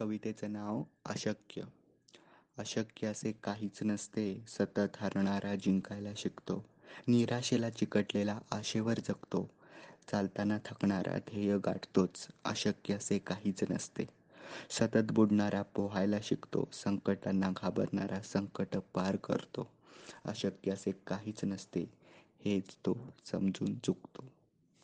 कवितेचं नाव अशक्य. अशक्य असे काहीच नसते सतत हरणारा जिंकायला शिकतो. निराशेला चिकटलेला आशेवर जगतो. चालताना थकणारा ध्येय गाठतोच अशक्य असे काहीच नसते. सतत बुडणारा पोहायला शिकतो संकटांना घाबरणारा संकट पार करतो. अशक्य असे काहीच नसते हेच तो समजून चुकतो.